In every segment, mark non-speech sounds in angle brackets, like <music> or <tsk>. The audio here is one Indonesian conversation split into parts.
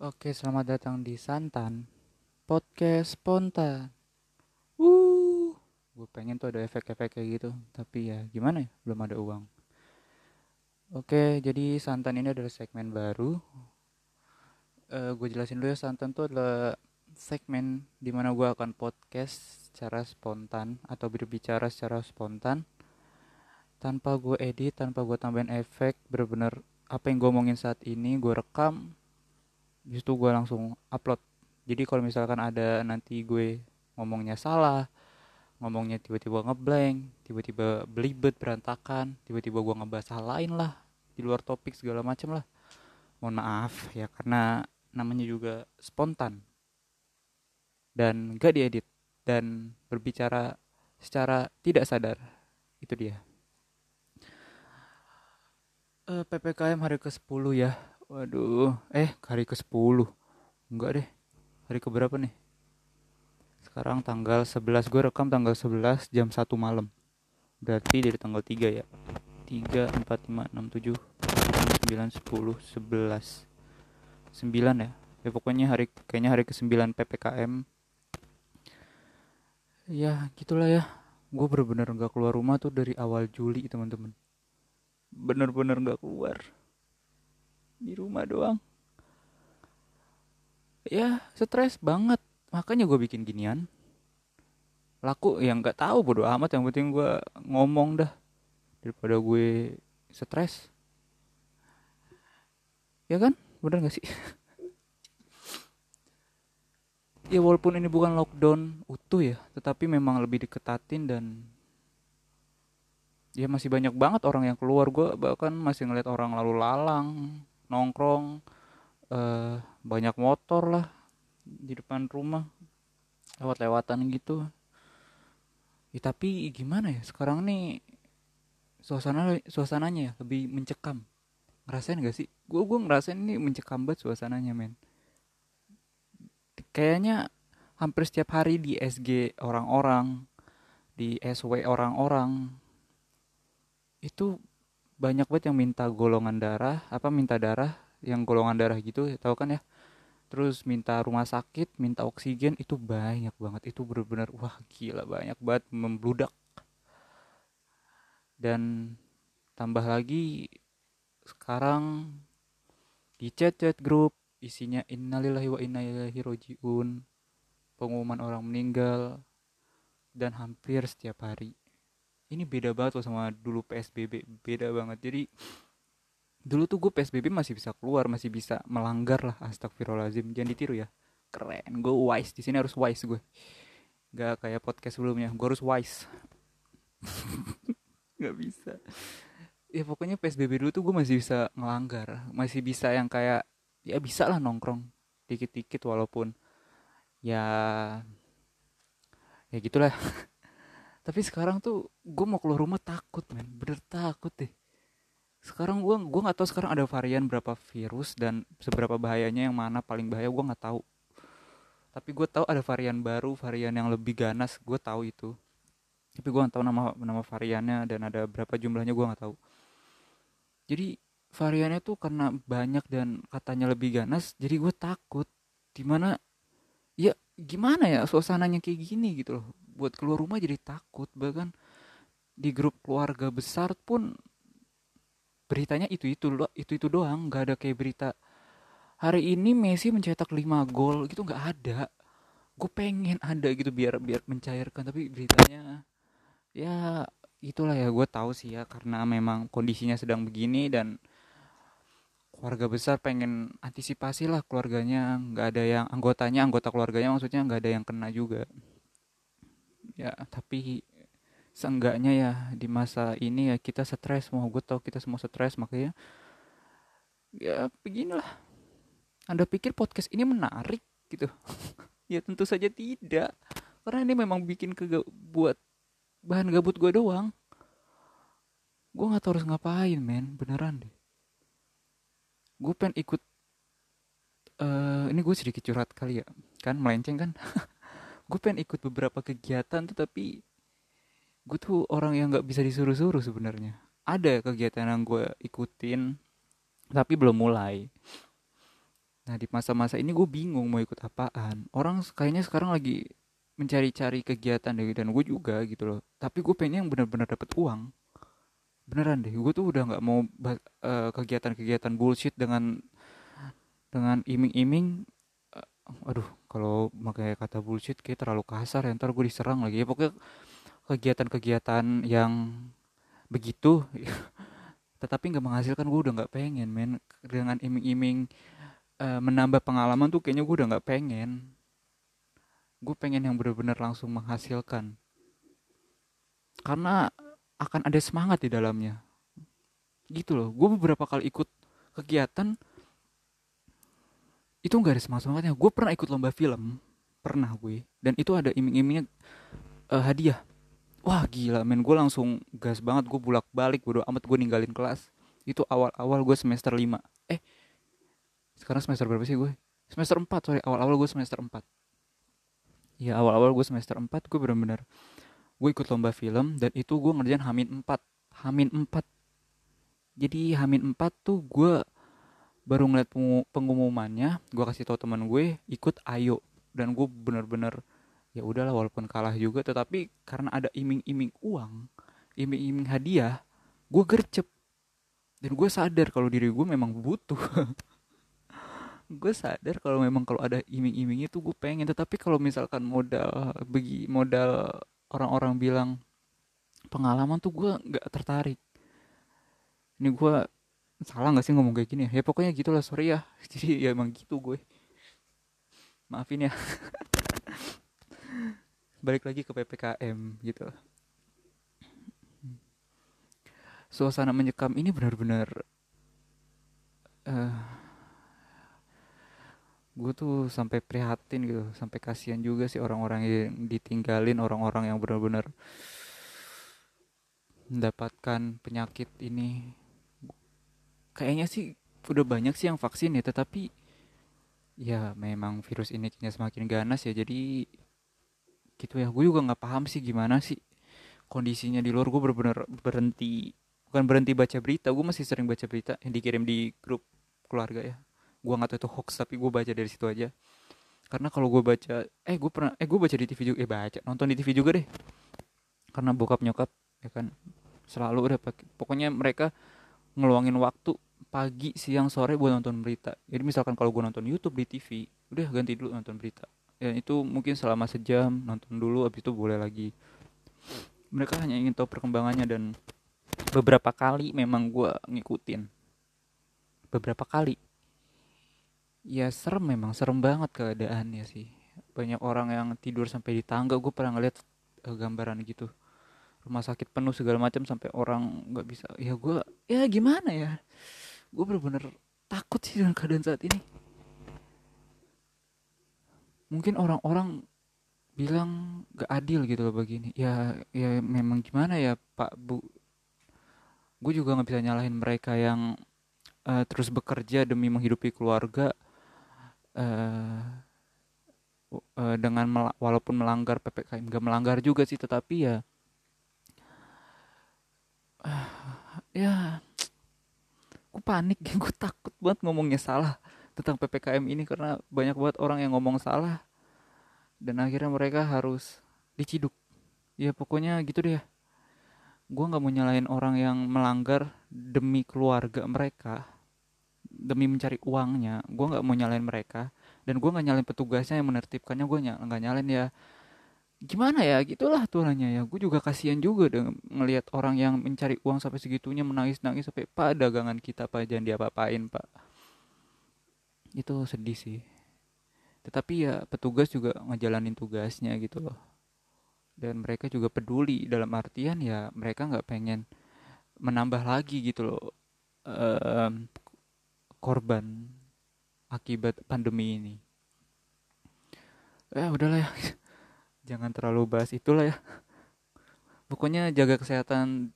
Oke, selamat datang di Santan Podcast Spontan. Wuh, gue pengen tuh ada efek-efek kayak gitu, tapi ya gimana ya, belum ada uang. Oke, jadi Santan ini adalah segmen baru. Uh, gue jelasin dulu ya, Santan tuh adalah segmen di mana gue akan podcast secara spontan atau berbicara secara spontan tanpa gue edit, tanpa gue tambahin efek, bener-bener apa yang gue omongin saat ini gue rekam itu gue langsung upload. Jadi kalau misalkan ada nanti gue ngomongnya salah ngomongnya tiba-tiba ngeblank tiba-tiba belibet berantakan tiba-tiba gue ngebahas hal lain lah di luar topik segala macam lah. Mohon maaf ya karena namanya juga spontan dan gak diedit dan berbicara secara tidak sadar. Itu dia. Eh, PPKM hari ke-10 ya Waduh, eh hari ke-10 Enggak deh, hari ke berapa nih? Sekarang tanggal 11, gue rekam tanggal 11 jam 1 malam. Berarti dari tanggal 3 ya? 3, 4, 5, 6, 7, 9, 10, 11 9 ya? Ya pokoknya hari kayaknya hari ke-9 PPKM Ya gitulah ya. Gue bener-bener gak keluar rumah tuh dari awal Juli teman-teman. Bener-bener gak keluar di rumah doang. Ya stres banget. Makanya gue bikin ginian. Laku yang nggak tahu bodo amat. Yang penting gue ngomong dah daripada gue stres. Ya kan? Bener gak sih? <laughs> Ya walaupun ini bukan lockdown utuh ya tetapi memang lebih diketatin dan ya masih banyak banget orang yang keluar. Gue bahkan masih ngeliat orang lalu lalang nongkrong uh, banyak motor lah di depan rumah lewat-lewatan gitu. Ya, tapi gimana ya sekarang nih suasana suasananya ya lebih mencekam. Ngerasain gak sih? Gue gue ngerasain ini mencekam banget suasananya men. Kayaknya hampir setiap hari di SG orang-orang di SW orang-orang itu banyak banget yang minta golongan darah apa minta darah yang golongan darah gitu tahu kan ya? Terus minta rumah sakit minta oksigen itu banyak banget itu benar-benar wah gila banyak banget membludak. Dan tambah lagi sekarang di chat-chat grup isinya innalillahi wa inna ilaihi rojiun pengumuman orang meninggal dan hampir setiap hari ini beda banget loh sama dulu PSBB beda banget. Jadi dulu tuh gue PSBB masih bisa keluar masih bisa melanggar lah astagfirullahaladzim. Jangan ditiru ya. Keren gue wise. Di sini harus wise gue nggak kayak podcast sebelumnya. Gue harus wise. <laughs> Nggak bisa. Ya pokoknya PSBB dulu tuh gue masih bisa melanggar masih bisa yang kayak ya bisa lah nongkrong dikit-dikit walaupun ya ya gitulah <laughs> tapi sekarang tuh gue mau keluar rumah takut men. Bener takut deh. Sekarang gue gue nggak tahu sekarang ada varian berapa virus dan seberapa bahayanya yang mana. Paling bahaya gue nggak tahu. Tapi gue tahu ada varian baru varian yang lebih ganas. Gue tahu itu. Tapi gue nggak tahu nama nama variannya dan ada berapa jumlahnya gue nggak tahu. Jadi variannya tuh karena banyak dan katanya lebih ganas jadi gue takut. Di mana ya gimana ya suasananya kayak gini gitu loh buat keluar rumah jadi takut bahkan di grup keluarga besar pun beritanya itu itu itu itu doang. Nggak ada kayak berita hari ini Messi mencetak 5 gol gitu nggak ada. Gue pengen ada gitu biar biar mencairkan tapi beritanya ya itulah ya gue tahu sih ya karena memang kondisinya sedang begini dan keluarga besar pengen antisipasi lah keluarganya. Nggak ada yang anggotanya anggota keluarganya maksudnya nggak ada yang kena juga ya. Tapi seenggaknya ya di masa ini ya kita stres mau gue tau kita semua stres makanya ya beginilah. Anda pikir podcast ini menarik gitu? <laughs> Ya tentu saja tidak. Karena ini memang bikin ke buat bahan gabut gue doang. Gue nggak tahu harus ngapain men. Beneran deh. Gue pengen ikut uh, ini gue sedikit curhat kali ya. Kan melenceng kan <laughs> gue pengen ikut beberapa kegiatan tuh tapi gue tuh orang yang nggak bisa disuruh-suruh sebenarnya. Ada kegiatan yang gue ikutin tapi belum mulai. Nah di masa-masa ini gue bingung mau ikut apaan. Orang kayaknya sekarang lagi mencari-cari kegiatan deh dan gue juga gitu loh. Tapi gue pengen yang benar-benar dapat uang. Beneran deh gue tuh udah nggak mau uh, kegiatan-kegiatan bullshit dengan dengan iming-iming uh, aduh kalau pakai kata bullshit kayak terlalu kasar ya ntar gue diserang lagi. Ya pokoknya kegiatan-kegiatan yang begitu <laughs> tetapi nggak menghasilkan gue udah nggak pengen men. Dengan iming-iming uh, menambah pengalaman tuh kayaknya gue udah nggak pengen. Gue pengen yang benar-benar langsung menghasilkan. Karena akan ada semangat di dalamnya. Gitu loh. Gue beberapa kali ikut kegiatan itu nggak ada semangat semangatnya gue pernah ikut lomba film. Pernah gue. Dan itu ada iming-imingnya uh, hadiah. Wah gila men. Gue langsung gas banget. Gue bulak balik bodo amat. Gue ninggalin kelas. Itu awal-awal gue semester 5 eh sekarang semester berapa sih gue? Semester 4 sorry. Awal-awal gue semester 4 ya awal-awal gue semester 4 gue bener-bener gue ikut lomba film. Dan itu gue ngerjain hamin 4 hamin 4 jadi hamin 4 tuh gue baru ngeliat pengumumannya gue kasih tau teman gue ikut ayo. Dan gue bener-bener ya udahlah walaupun kalah juga tetapi karena ada iming-iming uang iming-iming hadiah gue gercep. Dan gue sadar kalau diri gue memang butuh. <laughs> Gue sadar kalau memang kalau ada iming-iming itu gue pengen. Tetapi kalau misalkan modal bagi modal orang-orang bilang pengalaman tuh gue nggak tertarik. Ini gue salah nggak sih ngomong kayak gini ya? Pokoknya gitulah sorry ya. <laughs> Jadi ya emang gitu gue. Maafin ya. <laughs> Balik lagi ke ppkm gitu. Suasana menyekam ini benar-benar uh, gue tuh sampai prihatin gitu. Sampai kasihan juga sih orang-orang yang ditinggalin orang-orang yang benar-benar mendapatkan penyakit ini kayaknya sih udah banyak sih yang vaksin ya tetapi ya memang virus ini semakin ganas ya jadi gitu ya. Gue juga nggak paham sih gimana sih kondisinya di luar. Gue benar-benar berhenti bukan berhenti baca berita gue masih sering baca berita yang dikirim di grup keluarga ya. Gue nggak tahu itu hoax tapi gue baca dari situ aja. Karena kalau gue baca eh gue pernah eh gue baca di TV juga eh baca nonton di TV juga deh. Karena bokap nyokap ya kan selalu udah pake, pokoknya mereka ngeluangin waktu pagi siang sore buat nonton berita. Jadi misalkan kalau gue nonton YouTube di TV udah ganti dulu nonton berita. Dan itu mungkin selama sejam nonton dulu abis itu boleh lagi. Mereka hanya ingin tahu perkembangannya dan beberapa kali memang gue ngikutin. Beberapa kali. Ya serem memang serem banget keadaannya sih. Banyak orang yang tidur sampai di tangga. Gue pernah ngeliat uh, gambaran gitu rumah sakit penuh segala macam sampai orang nggak bisa. Ya gue ya gimana ya? Gue bener-bener takut sih dengan keadaan saat ini. Mungkin orang-orang bilang gak adil gitu loh begini ya ya memang gimana ya pak bu? Gue juga nggak bisa nyalahin mereka yang uh, terus bekerja demi menghidupi keluarga uh, uh, dengan mel walaupun melanggar ppkm gak melanggar juga sih tetapi ya uh, ya <tsk> aku panik <laughs> gue takut banget ngomongnya salah tentang ppkm ini karena banyak banget orang yang ngomong salah. Dan akhirnya mereka harus diciduk. Ya pokoknya gitu deh. Gue nggak mau nyalain orang yang melanggar demi keluarga mereka demi mencari uangnya. Gue nggak mau nyalain mereka. Dan gue nggak nyalain petugasnya yang menertibkannya. Gue nggak nyalain ya gimana ya? Gitulah aturannya ya. Gue juga kasihan juga dengan ngelihat orang yang mencari uang sampai segitunya menangis nangis sampai pak dagangan kita pak jangan diapa-apain pak. Itu sedih sih. Tetapi ya petugas juga ngejalanin tugasnya gitu loh. Dan mereka juga peduli. Dalam artian ya mereka nggak pengen menambah lagi gitu loh um, korban akibat pandemi ini. Ya udahlah ya. Jangan terlalu bahas itulah ya. Pokoknya jaga kesehatan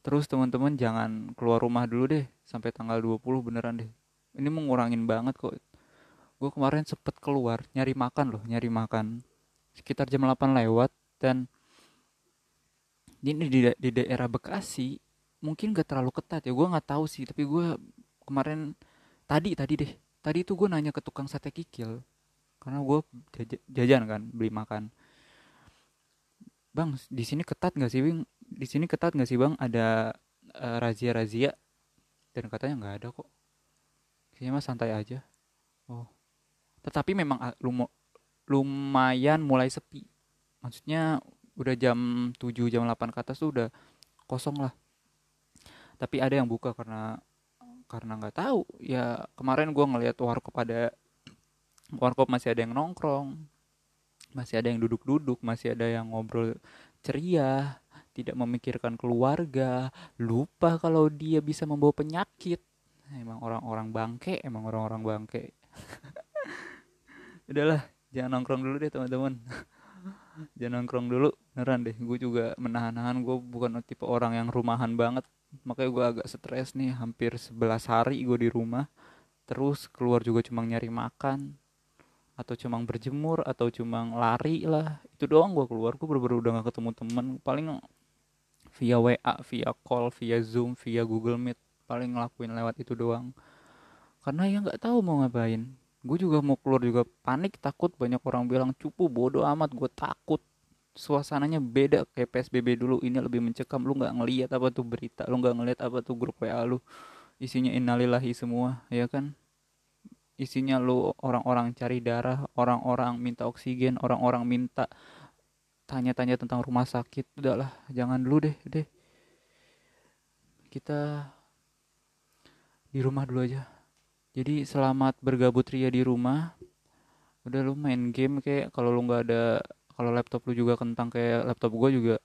terus teman-teman jangan keluar rumah dulu deh sampai tanggal 20 beneran deh. Ini mengurangin banget kok. Gue kemarin sempet keluar nyari makan loh, nyari makan sekitar jam 8 lewat dan ini di, di daerah Bekasi mungkin gak terlalu ketat ya gue nggak tahu sih tapi gue kemarin tadi tadi deh tadi tuh gue nanya ke tukang sate kikil karena gue jajan kan beli makan bang di sini ketat nggak sih bang di sini ketat nggak sih bang? Ada uh, razia razia dan katanya nggak ada kok. Kayaknya mah santai aja. Oh. Tetapi memang ah, lum lumayan mulai sepi. Maksudnya udah jam 7 jam 8 ke atas tuh udah kosong lah. Tapi ada yang buka karena karena nggak tahu. Ya kemarin gue ngeliat warkop ada warkop masih ada yang nongkrong masih ada yang duduk-duduk masih ada yang ngobrol ceria tidak memikirkan keluarga lupa kalau dia bisa membawa penyakit. Emang orang-orang bangke emang orang-orang bangke. <laughs> Udahlah jangan nongkrong dulu deh teman-teman. <laughs> Jangan nongkrong dulu beneran deh. Gue juga menahan-nahan gue bukan tipe orang yang rumahan banget. Makanya gue agak stres nih hampir 11 hari gue di rumah. Terus keluar juga cuma nyari makan atau cuma berjemur atau cuma lari lah. Itu doang gue keluar. Gue bener-bener udah gak ketemu temen. Paling via WA via call via Zoom via Google Meet. Paling ngelakuin lewat itu doang. Karena ya nggak tahu mau ngapain. Gue juga mau keluar juga panik takut. Banyak orang bilang cupu bodoh amat. Gue takut. Suasananya beda kayak PSBB dulu. Ini lebih mencekam. Lu nggak ngelihat apa tuh berita. Lu nggak ngelihat apa tuh grup WA lu. Isinya innalillahi semua ya kan isinya lu orang-orang cari darah orang-orang minta oksigen orang-orang minta tanya-tanya tentang rumah sakit udahlah jangan dulu deh deh. Kita di rumah dulu aja. Jadi selamat bergabut ria di rumah. Udah lu main game kayak kalau lu nggak ada kalau laptop lu juga kentang kayak laptop gue juga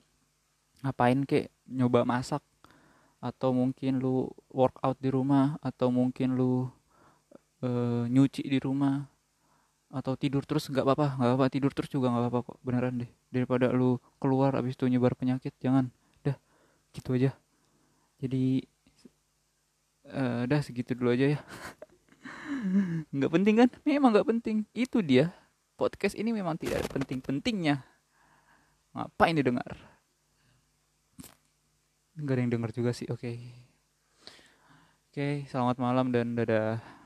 ngapain kayak nyoba masak. Atau mungkin lu workout di rumah atau mungkin lu uh, nyuci di rumah atau tidur terus nggak apa-apa nggak apa-apa tidur terus juga nggak apa-apa kok beneran deh. Daripada lu keluar abis itu nyebar penyakit jangan. Dah gitu aja. Jadi uh, dah segitu dulu aja ya. <laughs> Nggak penting kan? Memang nggak penting. Itu dia. Podcast ini memang tidak ada penting-pentingnya. Ngapain didengar? Nggak ada yang dengar juga sih oke. Okay. oke okay, selamat malam dan dadah